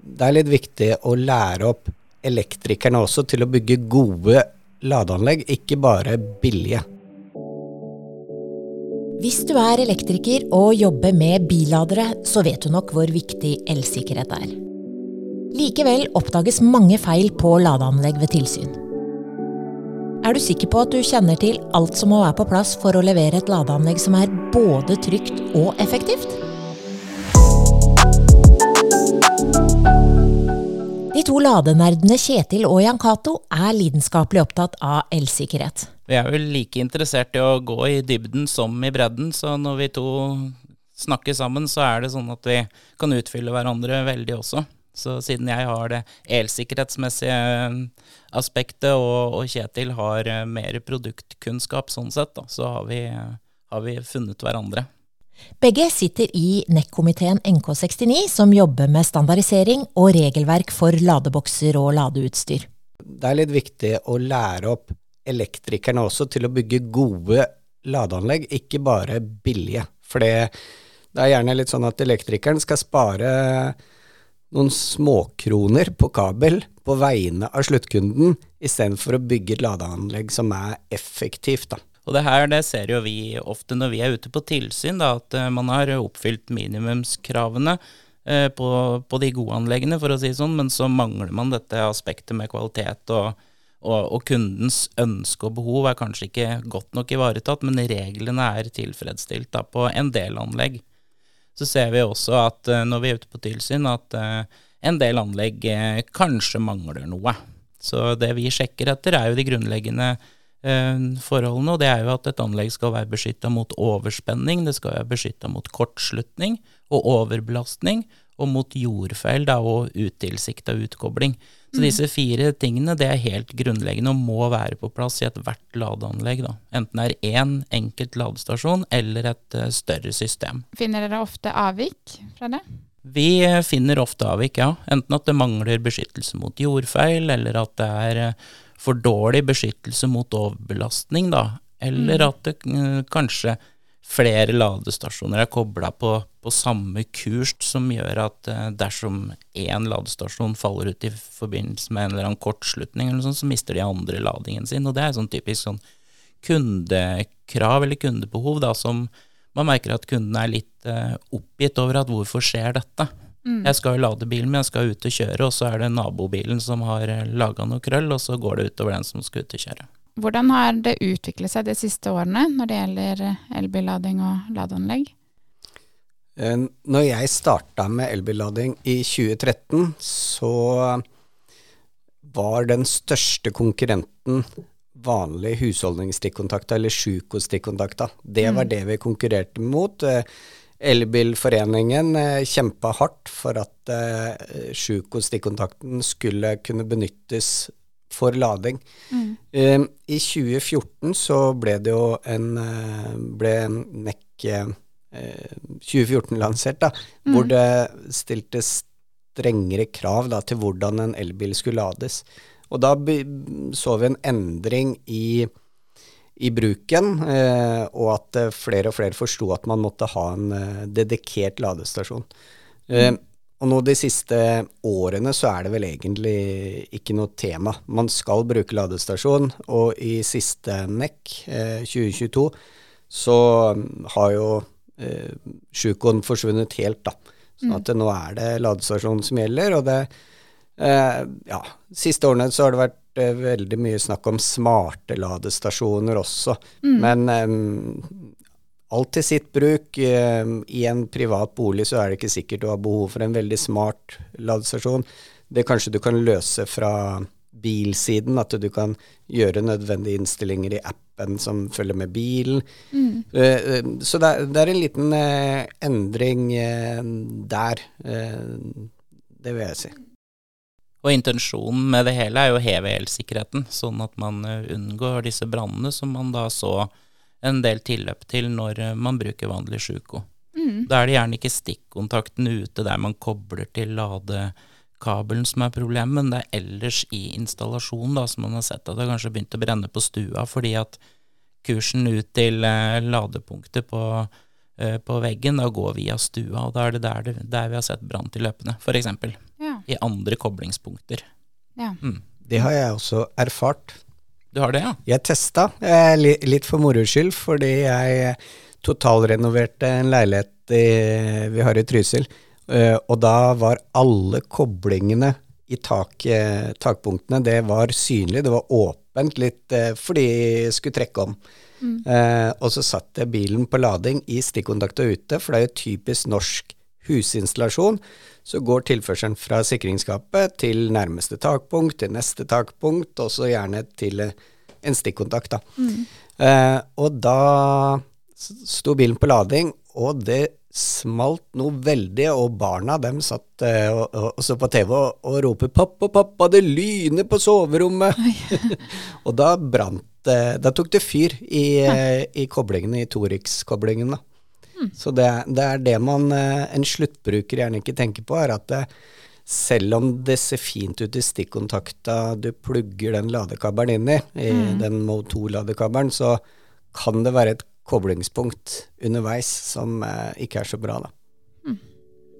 det er litt viktig å lære opp elektrikerne også til å bygge gode ladeanlegg, ikke bare billige. Hvis du er elektriker og jobber med billadere, så vet du nok hvor viktig elsikkerhet er. Likevel oppdages mange feil på ladeanlegg ved tilsyn. Er du sikker på at du kjenner til alt som må være på plass for å levere et ladeanlegg som er både trygt og effektivt? De to ladenerdene Kjetil og Jan Cato er lidenskapelig opptatt av elsikkerhet. Vi er jo like interessert i å gå i dybden som i bredden, så når vi to snakker sammen, så er det sånn at vi kan utfylle hverandre veldig også. Så siden jeg har det elsikkerhetsmessige aspektet, og, og Kjetil har mer produktkunnskap sånn sett, da, så har vi, har vi funnet hverandre. Begge sitter i NEC-komiteen NK69, som jobber med standardisering og regelverk for ladebokser og ladeutstyr. Det er litt viktig å lære opp elektrikerne også til å bygge gode ladeanlegg, ikke bare billige. For det, er gjerne litt sånn at elektrikeren skal spare noen småkroner på kabel på vegne av sluttkunden, istedenfor å bygge et ladeanlegg som er effektivt. da. Og det her det ser jo vi ofte når vi er ute på tilsyn, da, at uh, man har oppfylt minimumskravene eh, på, på, de gode anleggene, for å si sånn, men så mangler man dette aspektet med kvalitet. Og, og, og, kundens ønske og behov er kanskje ikke godt nok ivaretatt, men reglene er tilfredsstilt da, på en del anlegg. Så ser vi også at uh, når vi er ute på tilsyn, at en del anlegg kanskje mangler noe. Så det vi sjekker etter, er jo de grunnleggende Eh, forholdene, og det er jo at et anlegg skal være beskytta mot overspenning, det skal være beskytta mot kortslutning og overbelastning, og mot jordfeil da, og utilsikta utkobling. Så mm. disse fire tingene det er helt grunnleggende og må være på plass i ethvert ladeanlegg. Da. Enten det er én enkelt ladestasjon eller et uh, større system. Finner dere ofte avvik fra det? Vi eh, finner ofte avvik, ja. Enten at det mangler beskyttelse mot jordfeil, eller at det er uh, for dårlig beskyttelse mot overbelastning, da. Eller mm. at det uh, kanskje flere ladestasjoner er kobla på, på, samme kurs, som gjør at uh, dersom én ladestasjon faller ut i forbindelse med en eller annen kortslutning, eller sånt, så mister de andre ladingen sin. Og det er sånn typisk sånn kundekrav eller kundebehov da, som man merker at kundene er litt uh, oppgitt over at hvorfor skjer dette? Mm. Jeg skal jo lade bilen men jeg skal ut og kjøre, og så er det nabobilen som har eh, laga noe krøll, og så går det utover den som skal ut og kjøre. Hvordan har det utviklet seg de siste årene når det gjelder eh, elbillading og ladeanlegg? Eh, når jeg starta med elbillading i 2013, så var den største konkurrenten vanlig husholdningsstikkontakta, eller sjuko-stikkontakta. Det var mm. det vi konkurrerte mot. Elbilforeningen eh, kjempa hardt for at eh, og stikkontakten skulle kunne benyttes for lading. Mm. Um, I 2014 så ble det jo en eh, ble NEC eh, 2014 lansert, da, mm. hvor det stiltes strengere krav da, til hvordan en elbil skulle lades. Og da så vi en endring i i bruken, eh, og at eh, flere og flere forsto at man måtte ha en eh, dedikert ladestasjon. Mm. Og nå de siste årene så er det vel egentlig ikke noe tema. Man skal bruke ladestasjon, og i siste NEC, 2022, så har jo eh, Sjukoen forsvunnet helt, da. Så mm. nå er det ladestasjon som gjelder, og det eh, Ja, siste årene så har det vært veldig mye snakk om smarte ladestasjoner også. Mm. Men um, alt til sitt bruk. I en privat bolig så er det ikke sikkert du har behov for en veldig smart ladestasjon. Det kanskje du kan løse fra bilsiden, at du kan gjøre nødvendige innstillinger i appen som følger med bilen. Mm. Uh, så det er, en liten uh, endring der. det vil jeg si. Og intensjonen med det hele er jo å heve elsikkerheten, sånn at man eh, unngår disse brannene som man da så en del tilløp til når eh, man bruker vanlig sjuko. Mm. Da er det gjerne ikke stikkontakten ute der man kobler til ladekabelen som er problemet, men det er ellers i installasjonen da, som man har sett at det kanskje begynt å brenne på stua fordi at kursen ut til eh, ladepunktet på, på, veggen da går via stua, og da er det der, det, der vi har sett branntilløpene, f.eks i andre koblingspunkter. Ja. Mm. Det har jeg også erfart. Du har det, ja? Jeg testa, eh, litt for moro skyld, fordi jeg totalrenoverte en leilighet i, vi har i Trysil. eh, Og da var alle koblingene i tak, eh, takpunktene, det var synlig, det var åpent litt eh, fordi jeg skulle trekke om. Eh, og så satte jeg bilen på lading i stikkontakta ute, for det er jo typisk norsk husinstallasjon. Så går tilførselen fra sikringsskapet til nærmeste takpunkt, til neste takpunkt, og så gjerne til eh, en stikkontakt. Da. Eh, og da sto bilen på lading, og det smalt noe veldig, og barna dem satt eh, og, og, så på TV og, og roper 'pappa, pappa, det lyner på soverommet'. og da brant det Da tok det fyr i, eh, i koblingene, i Torix-koblingen. da. Så det, det er det man, eh, en sluttbruker gjerne ikke tenker på, er at det, selv om det ser fint ut i stikkontakta du plugger den ladekabelen inn i, i den Mo2-ladekabelen, så kan det være et koblingspunkt underveis som eh, ikke er så bra, da.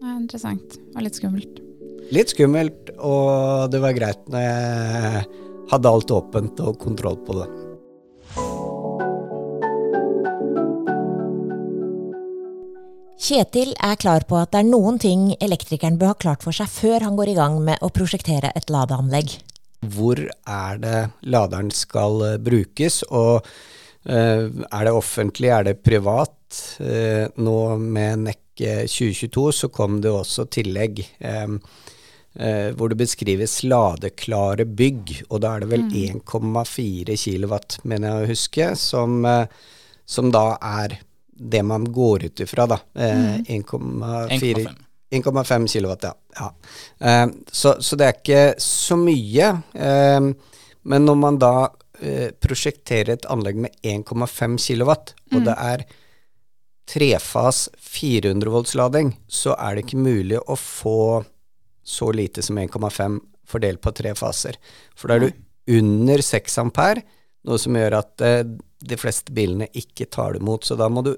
Det er interessant. Og litt skummelt. Litt skummelt, og det var greit når jeg hadde alt åpent og kontroll på det. Kjetil er klar på at det er noen ting elektrikeren bør ha klart for seg før han går i gang med å prosjektere et ladeanlegg. hvor er det laderen skal eh, brukes, og eh, er det offentlig, er det privat? Eh, nå med NEC 2022 så kom det også tillegg hvor det beskrives ladeklare bygg, og da er det vel 1,4 kW, mener jeg å huske, som, som da er det man går ut ifra, da. Eh, 1,4 1,5. 1,5 kilowatt, ja. ja. Eh, så, så det er ikke så mye. Eh, men når man da prosjekterer et anlegg med 1,5 kilowatt, og det er trefas 400 volts lading, så er det ikke mulig å få så lite som 1,5 fordelt på tre faser. For da er du under 6 ampere, noe som gjør at de fleste bilene ikke tar det imot. Så da må du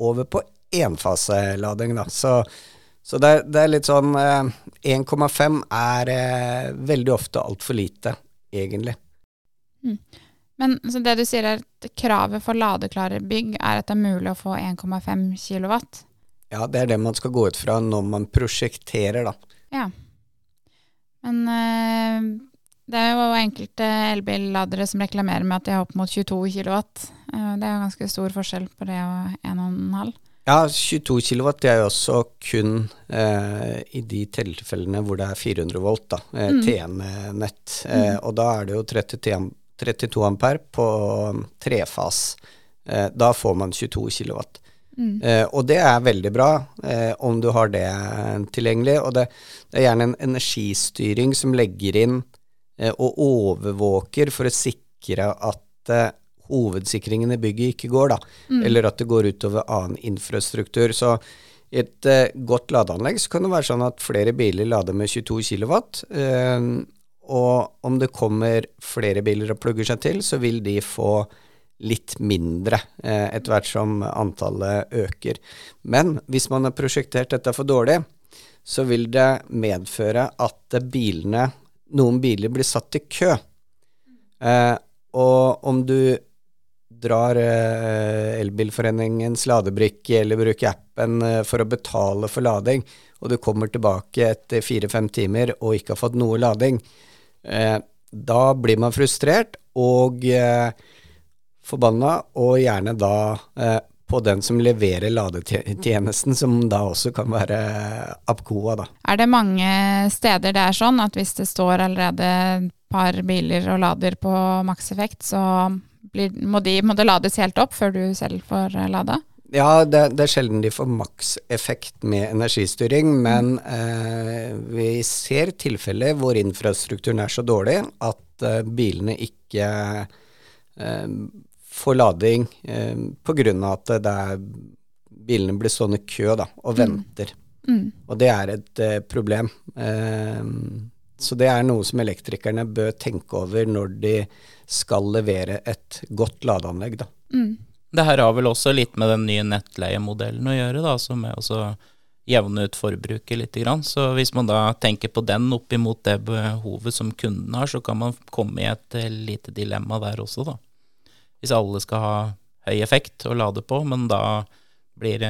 over på enfaselading, da. Så, så det, er, det er litt sånn eh, 1,5 er eh, veldig ofte altfor lite, egentlig. Men så det du sier er at kravet for ladeklare bygg er at det er mulig å få 1,5 kW? Ja, det er det man skal gå ut fra når man prosjekterer, da. Ja. Men eh, det er jo enkelte elbilladere som reklamerer med at de har opp mot 22 kilowatt. Eh, det er jo ganske stor forskjell på det og 1,5. Ja, 22 kW det er jo også kun eh, i de tilfellene hvor det er 400 volt, da, eh, Mm. TN-nett. Eh, og da er det jo 32, 32 ampere på trefas. Eh, da får man 22 kW. Mm. Eh, og det er veldig bra eh, om du har det tilgjengelig. Og det, det er gjerne en energistyring som legger inn eh, og overvåker for å sikre at eh, hovedsikringen i bygget ikke går, da. Mm. Eller at det går utover annen infrastruktur. Så i et eh, godt ladeanlegg så kan det være sånn at flere biler lader med 22 kW. Eh, og om det kommer flere biler og plugger seg til, så vil de få litt mindre eh, etter hvert som antallet øker. Men hvis man har prosjektert dette for dårlig, så vil det medføre at eh, bilene, noen biler blir satt i kø. Eh, og om du drar eh, Elbilforeningens ladebrikke eller bruker appen eh, for å betale for lading, og du kommer tilbake etter fire-fem timer og ikke har fått noe lading, eh, da blir man frustrert og eh, forbanna, og gjerne da eh, på den som leverer ladetjenesten, som da også kan være Apcoa, da. Er det mange steder det er sånn at hvis det står allerede et par biler og lader på makseffekt, så blir, må, de, må det lades helt opp før du selv får eh, lada? Ja, det, det er sjelden de får makseffekt med energistyring, men eh, vi ser tilfeller hvor infrastrukturen er så dårlig at eh, bilene ikke eh, får lading eh, pga. at det er, bilene blir stående i kø da, og venter. Mm. Og det er et eh, problem. Eh, så det er noe som elektrikerne bør tenke over når de skal levere et godt ladeanlegg. Da. Mm. Det her har vel også litt med den nye nettleiemodellen å gjøre, da, som er også jevne ut forbruket litt. Så hvis man da tenker på den opp imot det behovet som kunden har, så kan man komme i et eh, lite dilemma der også, da. Hvis alle skal ha høy effekt å lade på, men da blir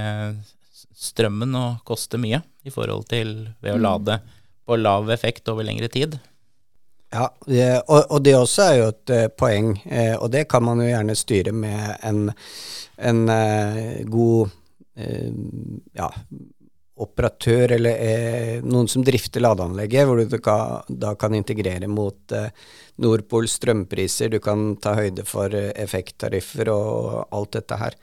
strømmen å koste mye i forhold til ved å mm. lade på lav effekt over lengre tid. Ja, og, og, det også er jo et uh, poeng, uh, og det kan man jo gjerne styre med en, en god ja, operatør eller noen som drifter ladeanlegget, hvor du da kan integrere mot Nordpols strømpriser, du kan ta høyde for effekttariffer og alt dette her.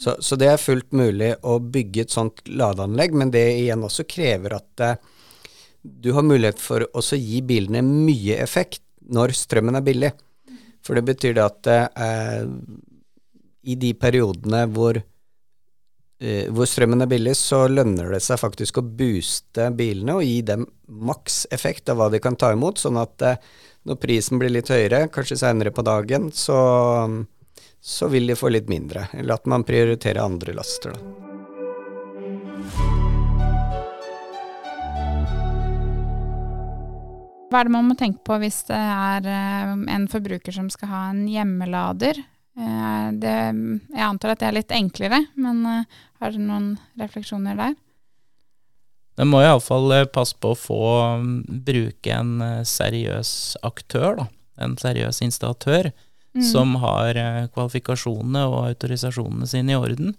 Så, så, det er fullt mulig å bygge et sånt ladeanlegg, men det igjen også krever at du har mulighet for å gi bilene mye effekt når strømmen er billig. For det betyr det at eh, i de periodene hvor, eh, hvor, strømmen er billig, så lønner det seg faktisk å booste bilene og gi dem maks effekt av hva de kan ta imot, sånn at eh, når prisen blir litt høyere, kanskje seinere på dagen, så, så vil de få litt mindre. Eller at man prioriterer andre laster, da. Hva er det man må tenke på hvis det er eh, en forbruker som skal ha en hjemmelader? Eh, det, jeg antar at det er litt enklere, men eh, har du noen refleksjoner der? Det må iallfall passe på å få mm, bruke en seriøs aktør, da. En seriøs installatør mm. som har kvalifikasjonene og autorisasjonene sine i orden,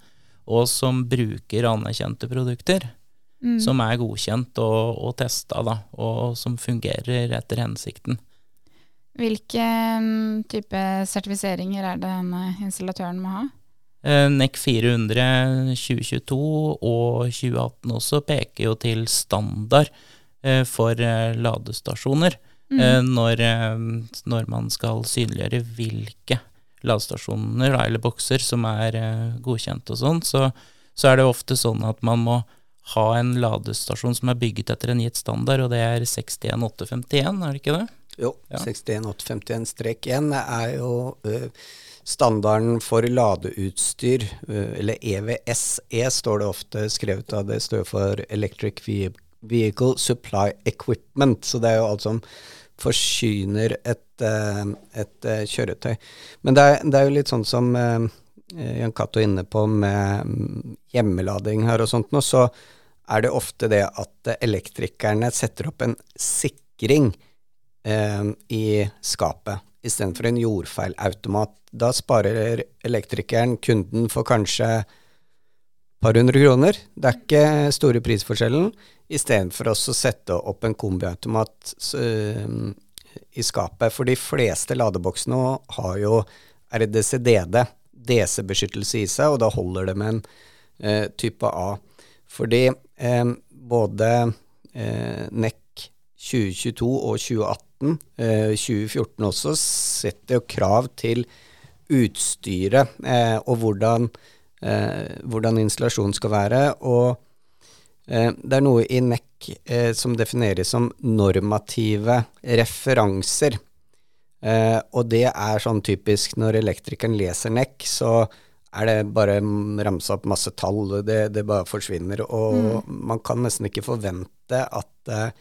og som bruker anerkjente produkter mm. som er godkjent og, og testa, da, og som fungerer etter hensikten. Hvilke mm, type sertifiseringer er det denne installatøren må ha? Eh, NEC 400 2022 og 2018 også peker jo til standard eh, for eh, ladestasjoner. Mm. Når, når, man skal synliggjøre hvilke ladestasjoner eller bokser som er godkjent og sånn, så, så, er det ofte sånn at man må ha en ladestasjon som er bygget etter en gitt standard, og det er 61851, er det ikke det? Jo, ja. 61851-1 er jo uh, standarden for ladeutstyr, uh, eller EVSE står det ofte skrevet av. Det står for Electric Vehicle Supply Equipment, så det er jo alt som forsyner et, uh, et kjøretøy. Men det er, det er, jo litt sånn som Jan Cato inne på med mm, hjemmelading her og sånt nå, så er det ofte det at elektrikerne setter opp en sikring i skapet istedenfor en jordfeilautomat. Da sparer elektrikeren kunden for kanskje et par hundre kroner. Det er ikke store prisforskjellen. Istedenfor å sette opp en kombiautomat uh, i skapet. For de fleste ladeboksene har jo RDCDD, DC-beskyttelse i seg, og da holder det med en uh, type A. Fordi eh, både eh, NEC 2022 og 2018, eh, 2014 også, setter jo krav til utstyret eh, og hvordan, eh, hvordan, installasjonen skal være. Og eh, det er noe i NEC som defineres som normative referanser. og det er sånn typisk når elektrikeren leser NEC, så er det bare ramsa opp masse tall, det, det bare forsvinner. Og mm. man kan nesten ikke forvente at eh,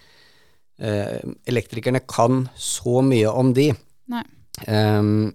elektrikerne kan så mye om de. Um,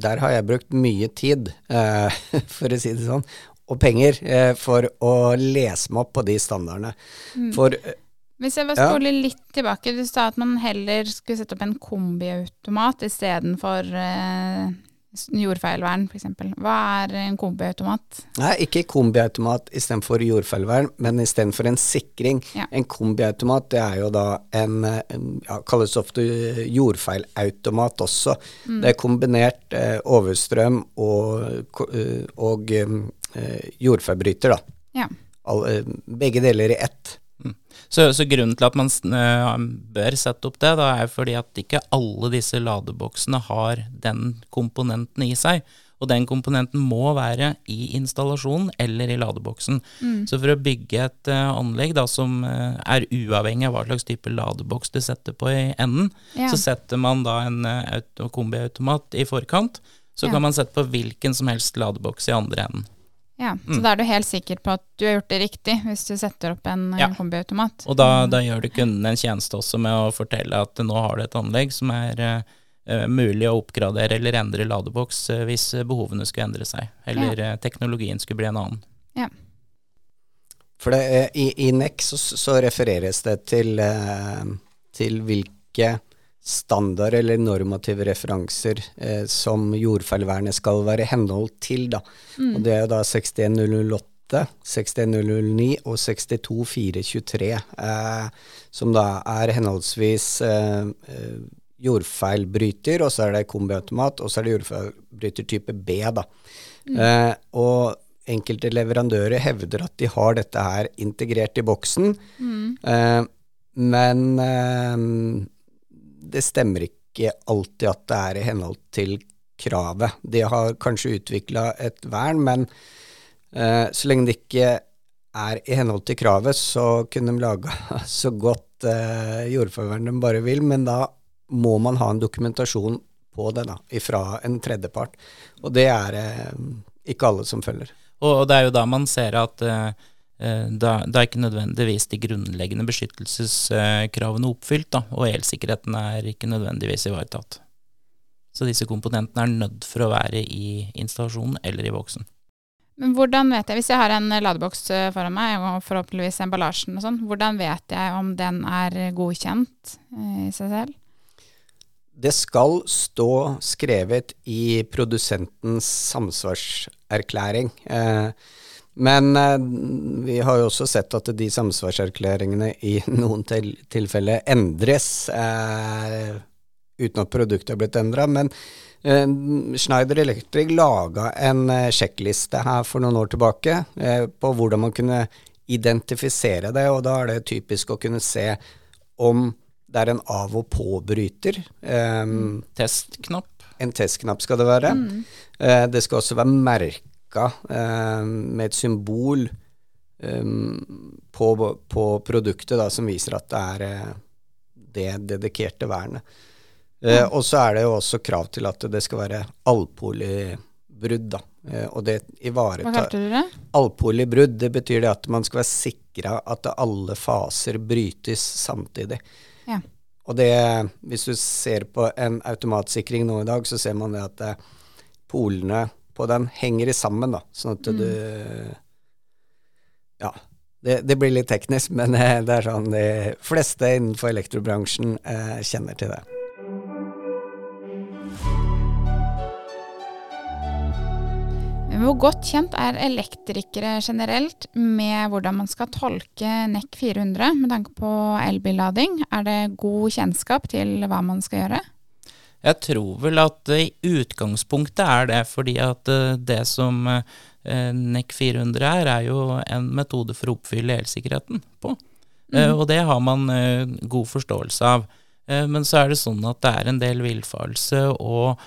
der har jeg brukt mye tid, uh, for å si det sånn, og penger, uh, for å lese meg opp på de standardene. Mm. For uh, hvis jeg vil spole ja. litt tilbake, du sa at man heller skulle sette opp en kombiautomat istedenfor eh, Jordfeilvern, f.eks. Hva er en kombiautomat? Nei, ikke kombiautomat istedenfor jordfeilvern, men istedenfor en sikring. Ja. En kombiautomat det er jo da en, ja, kalles ofte jordfeilautomat også. Mm. Det er kombinert eh, overstrøm og, eh, og eh, jordfeilbryter, da. Ja. All, begge deler i ett. Så, så, grunnen til at man uh, bør sette opp det, da, er fordi at ikke alle disse ladeboksene har den komponenten i seg. Og den komponenten må være i installasjonen eller i ladeboksen. Mm. Så for å bygge et uh, anlegg da, som uh, er uavhengig av hva slags type ladeboks du setter på i enden, ja. så setter man da en kombiautomat i forkant. Så ja. kan man sette på hvilken som helst ladeboks i andre enden. Ja, Så Mm. da er du helt sikker på at du har gjort det riktig, hvis du setter opp en Ja. kombiautomat. Og da, da gjør du kunden en tjeneste også med å fortelle at nå har du et anlegg som er eh, mulig å oppgradere eller endre ladeboks uh, hvis behovene skulle endre seg, eller eh, teknologien skulle bli en annen. Ja. For det, i, i NEC så, så refereres det til, til hvilke standard eller normative referanser eh, som jordfeilvernet skal være i henhold til. Da. Mm. Og det er da 61008, 61009 og 62423, eh, som da er henholdsvis eh, eh, jordfeilbryter, og så er det kombiautomat, og så er det jordfeilbryter type B. da. Eh, og enkelte leverandører hevder at de har dette her integrert i boksen, Mm. eh, men eh, det stemmer ikke alltid at det er i henhold til kravet. De har kanskje utvikla et vern, men uh, så lenge det ikke er i henhold til kravet, så kunne de laga så godt uh, jordforvern de bare vil, men da må man ha en dokumentasjon på det da, ifra en tredjepart. Og det er uh, ikke alle som følger. Og, og det er jo da man ser at eh, da, da er ikke nødvendigvis de grunnleggende beskyttelseskravene oppfylt, da, og elsikkerheten er ikke nødvendigvis ivaretatt. Så disse komponentene er nødt for å være i installasjonen eller i boksen. Men hvordan vet jeg, hvis jeg har en ladeboks eh, foran meg, og forhåpentligvis emballasjen og sånn, hvordan vet jeg om den er godkjent eh, i seg selv? Det skal stå skrevet i produsentens samsvarserklæring. Eh, men eh, vi har jo også sett at de samsvarserklæringene i noen til tilfeller endres eh, uten at produktet har blitt endra. Men eh, Schneider Electric laga en eh, sjekkliste her for noen år tilbake eh, på hvordan man kunne identifisere det, og da er det typisk å kunne se om det er en av- og påbryter. Um, Testknapp. en testknapp skal det være. Eh, det skal også være merka eh, med et symbol eh, på, på produktet da, som viser at det er eh, det dedikerte vernet. Eh, og så er det jo også krav til at det skal være alpolibrudd, da. Eh, og det Hva ivaretar kalte du det? Alpolibrudd, det betyr det at man skal være sikra at alle faser brytes samtidig. Ja. Og det, hvis du ser på en automatsikring nå i dag, så ser man det at eh, polene på den henger i sammen, da, sånn at du Ja. Det, det blir litt teknisk, men eh, det er sånn de fleste innenfor elektrobransjen eh, kjenner til det. Hvor godt kjent er elektrikere generelt med hvordan man skal tolke NEC 400 med tanke på elbillading? Er det god kjennskap til hva man skal gjøre? Jeg tror vel at i utgangspunktet er det, fordi at eh, det som eh, NEC 400 er, er jo en metode for å oppfylle elsikkerheten på. Mm. Og det har man god forståelse av. Men så er det sånn at det er en del villfarelse og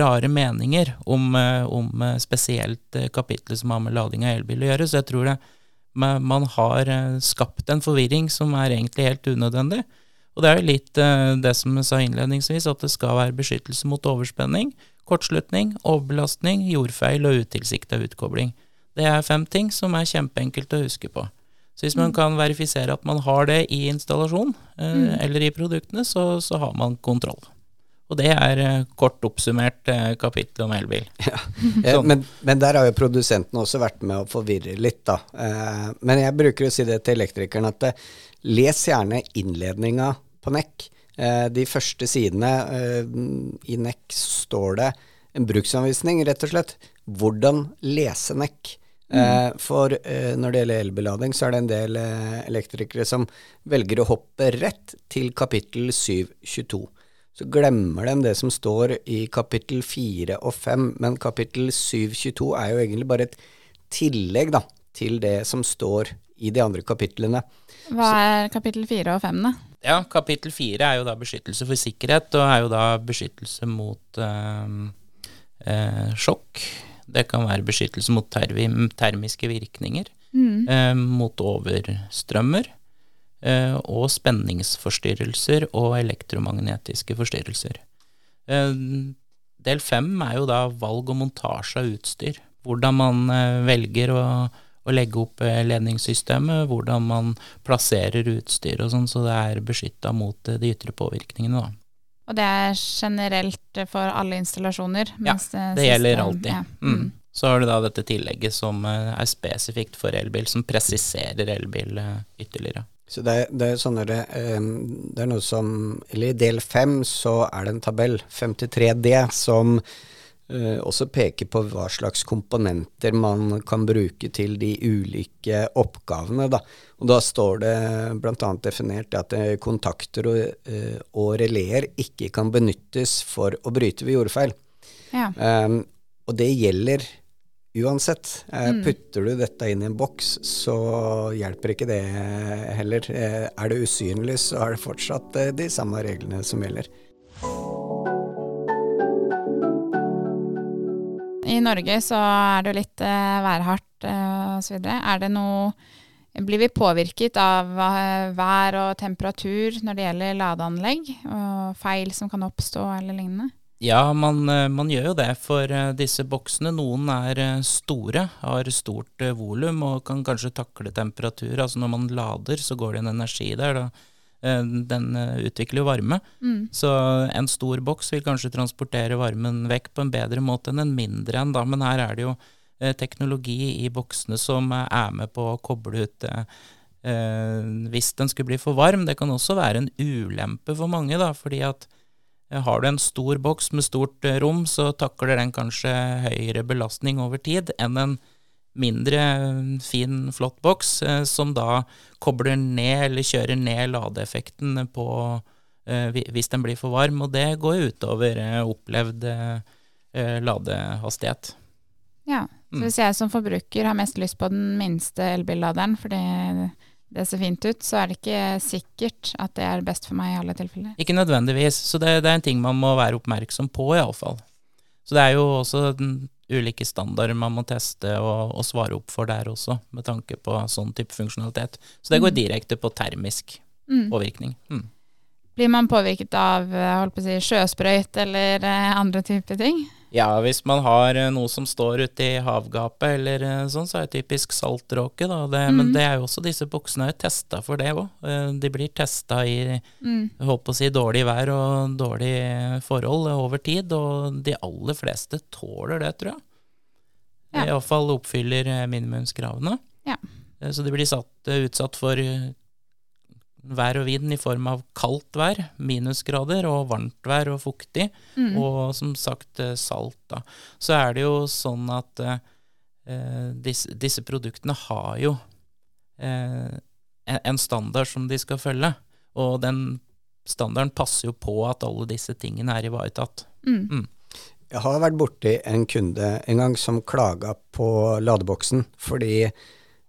rare meninger om, om spesielt kapitlet som har med lading av elbil å gjøre. Så jeg tror det, man har skapt en forvirring som er egentlig helt unødvendig. Og det er jo litt eh, det som jeg sa innledningsvis, at det skal være beskyttelse mot overspenning, kortslutning, overbelastning, jordfeil og utilsikta utkobling. Det er fem ting som er kjempeenkelt å huske på. Så hvis man kan verifisere at man har det i installasjon eh, eller i produktene, så, så har man kontroll. Og det er eh, kort oppsummert kapittel kapittelet om elbil. Ja. Sånn. Men, men der har jo produsenten også vært med å forvirre litt, da. Eh, men jeg bruker å si det til elektrikeren at les gjerne innledninga på NEC. Eh, de første sidene eh, i Nekk står det en bruksanvisning, rett og slett. Hvordan lese Nekk. Mm. for eh, når det gjelder elbillading, så er det en del eh, elektrikere som velger å hoppe rett til kapittel 722 så glemmer de det som står i kapittel 4 og 5, men kapittel 722 er jo egentlig bare et tillegg da, til det som står i de andre kapitlene. Hva er kapittel 4 og 5, da? Ja, kapittel fire er jo da beskyttelse for sikkerhet, og er jo da beskyttelse mot eh, eh, sjokk. Det kan være beskyttelse mot termiske virkninger, eh, mot overstrømmer, eh, og spenningsforstyrrelser og elektromagnetiske forstyrrelser. Eh, del fem er jo da valg og montasje av utstyr. hvordan man velger å, å, legge opp eh, ledningssystemet, hvordan man plasserer utstyr og sånn, så det er beskytta mot de ytre påvirkningene. da. Og det er generelt for alle installasjoner? Ja, det, det gjelder alltid. Ja. Mm. mm. Så har du da dette tillegget som er spesifikt for elbil, som presiserer elbil ytterligere. Så det, det, er sånn det, det er noe som Eller i del fem så er det en tabell, 53D, som også peke på hva slags komponenter man kan bruke til de ulike oppgavene. Da. Og da står det bl.a. definert at eh, kontakter og, uh, og releer ikke kan benyttes for å bryte ved jordfeil. Ja. Um, og det gjelder uansett. Eh, mm. Putter du dette inn i en boks, så hjelper ikke det heller. Eh, er det usynlig, så er det fortsatt eh, de samme reglene som gjelder. I Norge så er det jo litt værhardt osv. Er det noe blir vi påvirket av vær og temperatur når det gjelder ladeanlegg, og feil som kan oppstå eller lignende? Ja, man, eh, man, gjør jo det for eh, disse boksene. Noen er eh, store, har stort volum og kan kanskje takle temperatur. Altså når man lader, så går det en energi der. Da. Den utvikler jo varme. Mm. Så en stor boks vil kanskje transportere varmen vekk på en bedre måte enn en mindre en. Da. Men her er det jo teknologi i boksene som er med på å koble ut hvis den skulle bli for varm. Det kan også være en ulempe for mange, da, fordi at har du en stor boks med stort eh, rom, så takler den kanskje høyere belastning over tid enn en mindre fin, flott boks, eh, som da kobler ned eller kjører ned ladeeffekten på eh, hvis den blir for varm. Og det går utover opplevd ladehastighet. Ja, så hvis jeg som forbruker har mest lyst på den minste elbilladeren fordi det ser fint ut, så er det ikke sikkert at det er best for meg i alle tilfeller. Ikke nødvendigvis, så det, det er en ting man må være oppmerksom på, iallfall. Så det er jo også ulike standarder man må teste og, og, svare opp for der også, med tanke på sånn type funksjonalitet. Så det går mm. direkte på termisk mm. påvirkning. Mm. Blir man påvirket av holdt på å si, sjøsprøyt eller eh, andre typer ting? Ja, hvis man har eh, noe som står ute i havgapet eller eh, sånn, så er det typisk saltråke. Da. Det, mm. Men det er jo også disse buksene er testa for det òg. Eh, de blir testa i mm. håper å si, dårlig vær og dårlige forhold over tid, og de aller fleste tåler det, tror jeg. Ja. Iallfall oppfyller minimumskravene. Ja. Så de blir satt, utsatt for vær og vind i form av kaldt vær, minusgrader, og varmt vær og fuktig, mm. og som sagt eh, salt. Da. Så er det jo sånn at eh, disse, disse, produktene har jo eh, en standard som de skal følge, og den standarden passer jo på at alle disse tingene er ivaretatt. Mm. Mm. Jeg har vært borti en kunde en gang som klaga på ladeboksen fordi Eh,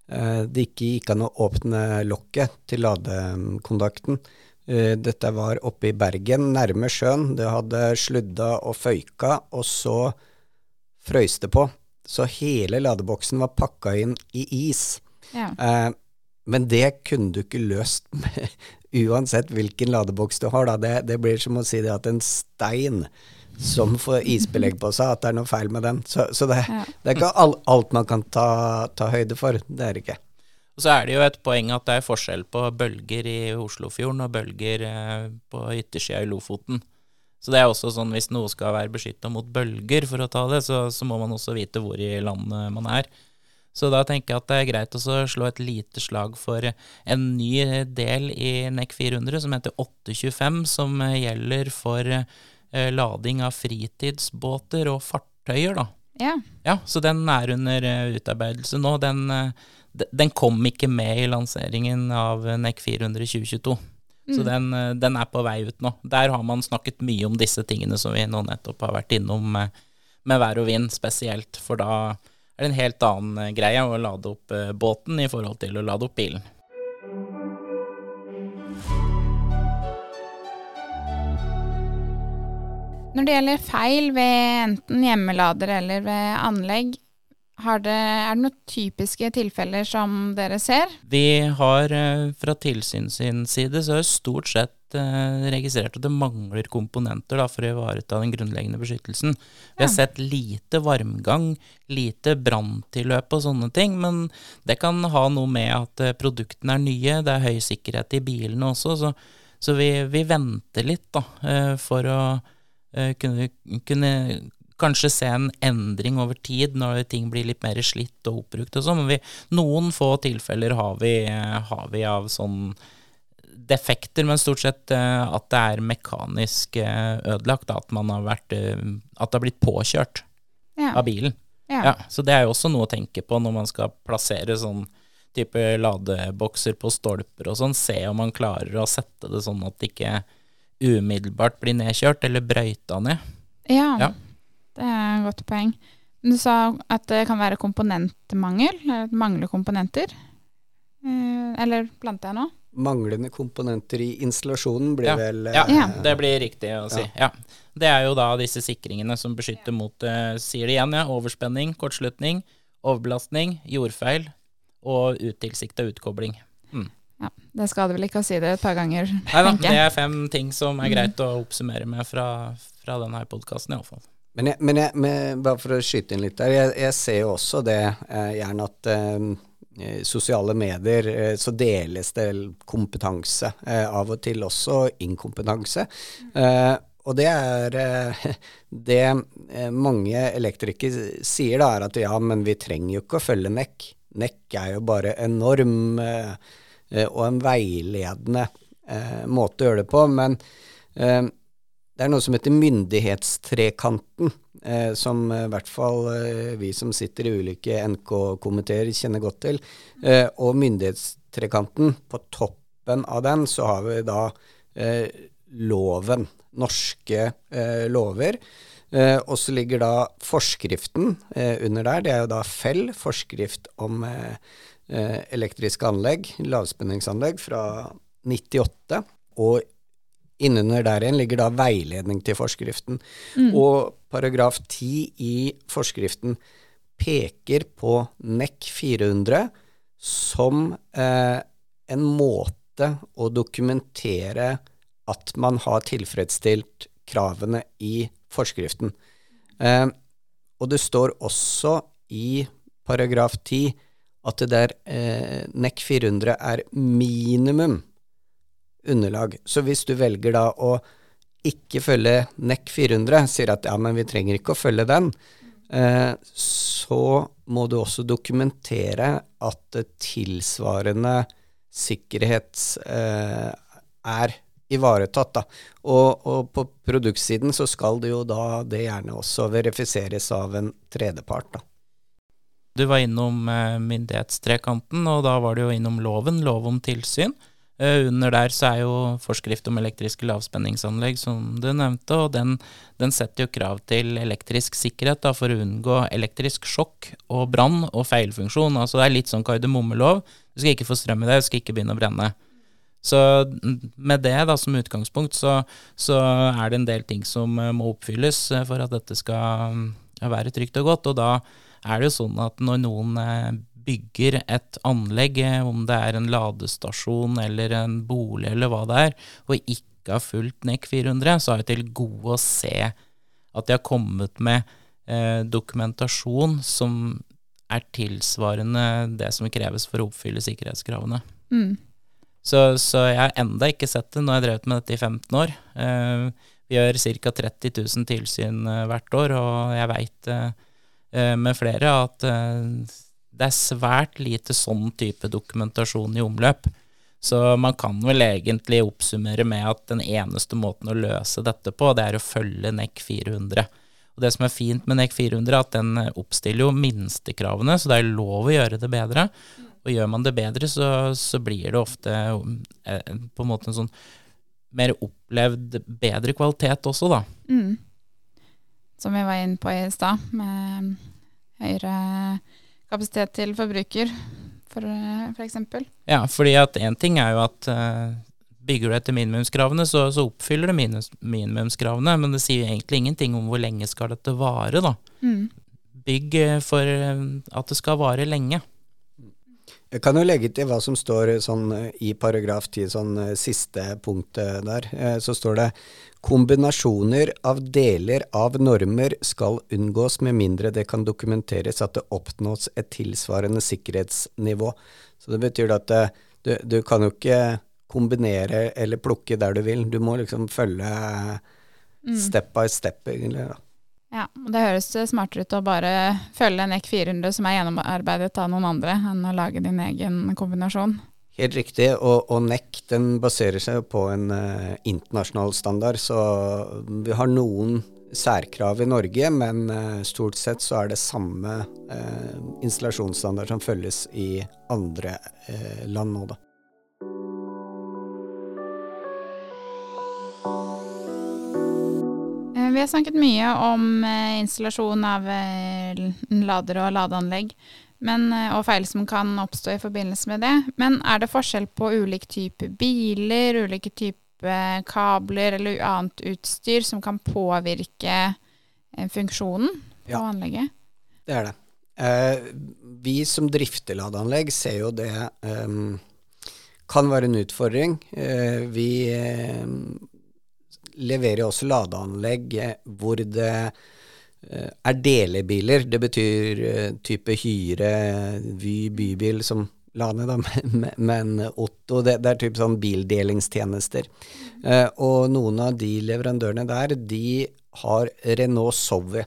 det ikke gikk an å åpne lokket til ladekontakten. Eh, dette var oppe i Bergen, nærme sjøen. Det hadde sludda og føyka, og så frøys det på. Så hele ladeboksen var pakka inn i is. Ja. Eh, men det kunne du ikke løst med uansett hvilken ladeboks du har. Det, det, blir som å si at en stein som får isbelegg på seg, at det er noe feil med den. Så, så det, ja. det, er ikke all, alt man kan ta, ta, høyde for. Det er det ikke. Og så er det jo et poeng at det er forskjell på bølger i Oslofjorden og bølger eh, på yttersida i Lofoten. Så det er også sånn hvis noe skal være beskytta mot bølger, for å ta det, så, så, må man også vite hvor i landet man er. Så da tenker jeg at det er greit å slå et lite slag for en ny del i NEC 400 som heter 825, som gjelder for lading av fritidsbåter og fartøyer, da. Ja. ja så den er under uh, utarbeidelse nå. Den, uh, den, kom ikke med i lanseringen av NEC 400 2022. Mm. Så den, den, er på vei ut nå. Der har man snakket mye om disse tingene som vi nå nettopp har vært innom med, med vær og vind spesielt. For da er det en helt annen greie å lade opp båten i forhold til å lade opp bilen. Når det gjelder feil ved enten hjemmelader eller ved anlegg, det, er det noen typiske tilfeller som dere ser? Vi har eh, fra tilsyn side så har vi stort sett eh, registrert at det mangler komponenter da, for å ivareta den grunnleggende beskyttelsen. Vi har sett lite varmgang, lite branntilløp og sånne ting, men det kan ha noe med at eh, produktene er nye, det er høy sikkerhet i bilene også, så, så vi, vi venter litt da, for å kunne, kunne kanskje se en endring over tid når ting blir litt mer slitt og oppbrukt og sånn. Men vi, noen få tilfeller har vi, har vi av sånn defekter, men stort sett eh, at det er mekanisk eh, ødelagt. At man har vært eh, At det har blitt påkjørt Ja. av bilen. ja. Ja, så det er jo også noe å tenke på når man skal plassere sånn type ladebokser på stolper og sånn. Se om man klarer å sette det sånn at det ikke umiddelbart blir nedkjørt eller brøyta ned. Ja, Ja. det er et godt poeng. Du sa at det kan være komponentmangel, eller mangler komponenter. Eh, Eller planter jeg nå? Manglende komponenter i installasjonen blir Ja. vel Ja, eh, Ja. det blir riktig å si. Ja. Det er jo da disse sikringene som beskytter mot, eh, sier det igjen, ja, overspenning, kortslutning, overbelastning, jordfeil og utilsikta utkobling. Ja, Det skader vel ikke å si det et par ganger, Nei da, det er fem ting som er greit å oppsummere med fra, fra denne podkasten, iallfall. Men, jeg, men, jeg, men bare for å skyte inn litt der, jeg, jeg ser jo også det eh, gjerne at eh, sosiale medier eh, så deles det kompetanse, eh, av og til også inkompetanse. Eh, og det er eh, det mange elektrikere sier da, er at ja, men vi trenger jo ikke å følge NEC. NEC er jo bare enorm og en veiledende eh, måte å gjøre det på, men eh, det er noe som heter myndighetstrekanten, eh, som eh, i hvert fall eh, vi som sitter i ulike NK-komiteer kjenner godt til. Eh, og myndighetstrekanten, på toppen av den så har vi da eh, loven, norske eh, lover. Eh, og så ligger da forskriften eh, under der, det er jo da FELL, forskrift om eh, eh, elektriske anlegg, lavspenningsanlegg fra 98. Og innunder der igjen ligger da veiledning til forskriften. Og paragraf 10 i forskriften peker på NEC 400 som eh, en måte å dokumentere at man har tilfredsstilt kravene i forskriften. Eh, og det står også i paragraf 10 at det der eh, NEC 400 er minimum underlag. Så hvis du velger da å ikke følge NEC 400, sier at ja, men vi trenger ikke å følge den, eh, så må du også dokumentere at tilsvarende sikkerhets eh, er ivaretatt. Da. Og, og på produktsiden så skal det jo da det gjerne også verifiseres av en tredjepart. Da. Du var innom eh, myndighetstrekanten, og da var du jo innom loven, lov om tilsyn. Eh, under der så er jo forskrift om elektriske lavspenningsanlegg, som du nevnte, og den, den setter jo krav til elektrisk sikkerhet da, for å unngå elektrisk sjokk og brann og feilfunksjon. Altså det er litt sånn kardemommelov. Du skal ikke få strøm i det, du skal ikke begynne å brenne. Så med det da som utgangspunkt, så, så er det en del ting som eh, må oppfylles for at dette skal mm, være trygt og godt. Og da er det jo sånn at når noen eh, bygger et anlegg, eh, om det er en ladestasjon eller en bolig eller hva det er, og ikke har fulgt NEC 400, så er det til gode å se at de har kommet med eh, dokumentasjon som er tilsvarende det som kreves for å oppfylle sikkerhetskravene. Mm. Så, så jeg har enda ikke sett det. Nå har jeg drevet med dette i 15 år. Eh, vi gjør ca. 30 000 tilsyn eh, hvert år, og jeg veit eh, eh, med flere at eh, det er svært lite sånn type dokumentasjon i omløp. Så man kan vel egentlig oppsummere med at den eneste måten å løse dette på, det er å følge NEC 400. Og det som er fint med NEC 400, er at den eh, oppstiller jo minstekravene, så det er lov å gjøre det bedre. Og gjør man det bedre, så, så blir det ofte eh, på en måte en sånn mer opplevd bedre kvalitet også, da. Mm. Som vi var inne på i stad, med høyere kapasitet til forbruker, for, for eksempel. Ja, fordi at én ting er jo at eh, bygger du etter minimumskravene, så, så oppfyller du minimumskravene, men det sier egentlig ingenting om hvor lenge skal dette vare, da. Mm. bygg for at det skal vare lenge. Jeg kan jo legge til hva som står sånn, i paragraf 10, sånn siste punktet der. Så står det kombinasjoner av deler av normer skal unngås med mindre det kan dokumenteres at det oppnås et tilsvarende sikkerhetsnivå. Så det betyr at du, du kan jo ikke kombinere eller plukke der du vil. Du må liksom følge mm. step by step, egentlig. da. Ja, og Det høres smartere ut å bare følge en EK 400 som er gjennomarbeidet av noen andre, enn å lage din egen kombinasjon. Helt riktig, og, og NEC baserer seg på en uh, internasjonal standard. Så vi har noen særkrav i Norge, men uh, stort sett så er det samme uh, installasjonsstandard som følges i andre land nå, da. Vi har snakket mye om installasjon av lader og ladeanlegg men, eh, og feil som kan oppstå i forbindelse med det. Men er det forskjell på ulike typer biler, ulike typer kabler eller annet utstyr som kan påvirke funksjonen på ja, anlegget? Det er det. Eh, vi som drifter ladeanlegg ser jo det eh, kan være en utfordring. Eh, vi leverer også ladeanlegg eh, hvor det eh, er delebiler. Det betyr eh, type Hyre, Vy, bybil som Lane, da, men Otto det, det, er type sånn bildelingstjenester. og noen av de leverandørene der, de har Renault Zoe.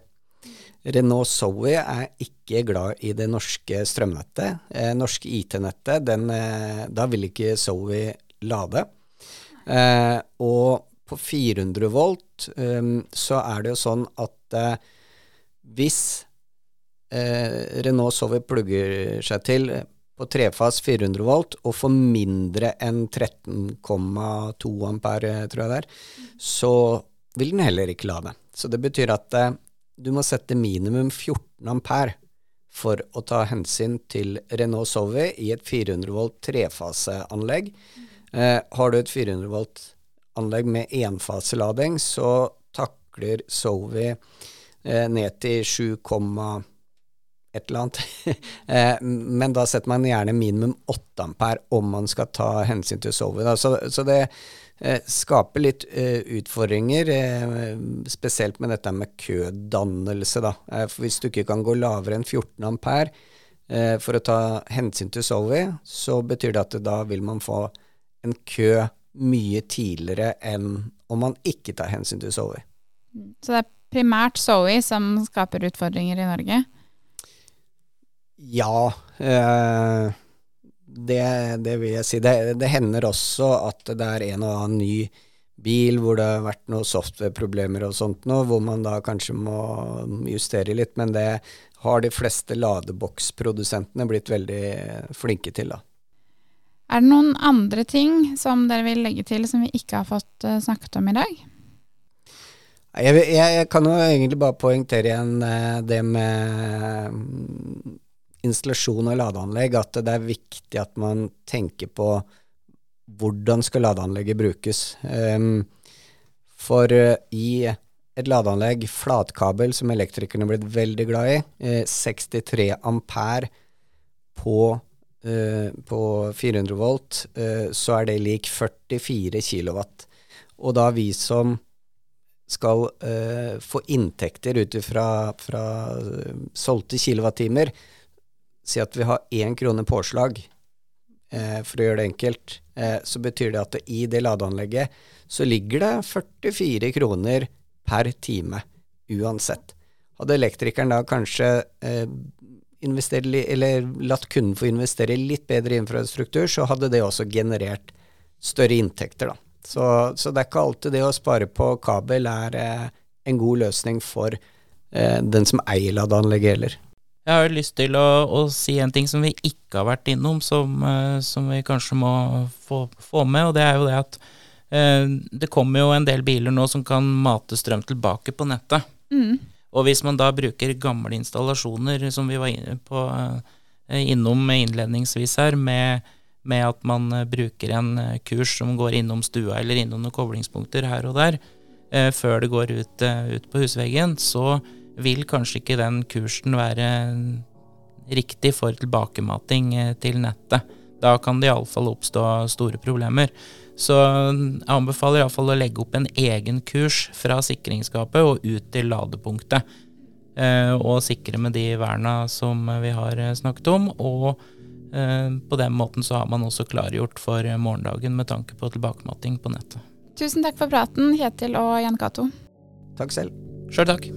Renault Zoe er ikke glad i det norske strømnettet. Eh, norske IT-nettet, eh, da vil ikke Zoe lade. Eh, og på 400 volt så er det jo sånn at hvis eh, Renault Sover plugger seg til på trefas 400 volt og får mindre enn 13,2 ampere, tror jeg det er, så vil den heller ikke lade. Så det betyr at eh, du må sette minimum 14 ampere for å ta hensyn til Renault Zoe i et 400 volt trefaseanlegg. Eh, har du et 400 volt anlegg med enfaselading, så takler Sovi eh, ned til 7, et eller annet. eh, men da setter man gjerne minimum 8 ampere om man skal ta hensyn til Solvay. Så, så, det eh, skaper litt eh, utfordringer, eh, spesielt med dette med kødannelse. Da. Eh, for hvis du ikke kan gå lavere enn 14 ampere for å ta hensyn til Sovi, så betyr det at da vil man få en kø mye tidligere enn om man ikke tar hensyn til Zoe. Så det er primært Zoe som skaper utfordringer i Norge? Ja, Eh, det, det, vil jeg si. Det, det, hender også at det er en og annen ny bil hvor det har vært noen software-problemer og sånt nå, hvor man da kanskje må justere litt, men det har de fleste ladeboksprodusentene blitt veldig flinke til, da. Er det noen andre ting som dere vil legge til som vi ikke har fått uh, snakket om i dag? Jeg, jeg, kan jo egentlig bare poengtere igjen uh, det med um, installasjon av ladeanlegg, at det er viktig at man tenker på hvordan skal ladeanlegget brukes. Um, for uh, i et ladeanlegg, flatkabel, som elektrikerne er blitt veldig glad i, 63 ampere på Eh, på 400 volt, så er det lik 44 kilowatt. Og da vi som skal uh, få inntekter ut fra, fra solgte kilowattimer, si at vi har én krone påslag, for å gjøre det enkelt, så betyr det at det i det ladeanlegget så ligger det 44 kroner per time uansett. Hadde elektrikeren da kanskje eller latt kunden få investere litt bedre infrastruktur, så hadde det også generert større inntekter. Da. Så, så det er ikke alltid det å spare på kabel er eh, en god løsning for eh, den som eier ladeanlegget heller. Jeg har lyst til å, å, si en ting som vi ikke har vært innom, som, eh, som vi kanskje må få, få, med, og det er jo det at eh, det kommer jo en del biler nå som kan mate strøm tilbake på nettet. Mm. Og hvis man da bruker gamle installasjoner, som vi var inne på, eh, innom innledningsvis her, med, med, at man eh, bruker en eh, kurs som går innom stua eller innom noen koblingspunkter her og der, eh, før det går ut, ut, på husveggen, så vil kanskje ikke den kursen være riktig for tilbakemating til nettet. Da kan det iallfall oppstå store problemer. Så jeg anbefaler iallfall å legge opp en egen kurs fra sikringsskapet og ut til ladepunktet. Og sikre med de verna som vi har snakket om. Og på den måten så har man også klargjort for morgendagen med tanke på tilbakematting på nettet. Tusen takk for praten, Kjetil og Jan Cato. Takk selv. Sjøl takk.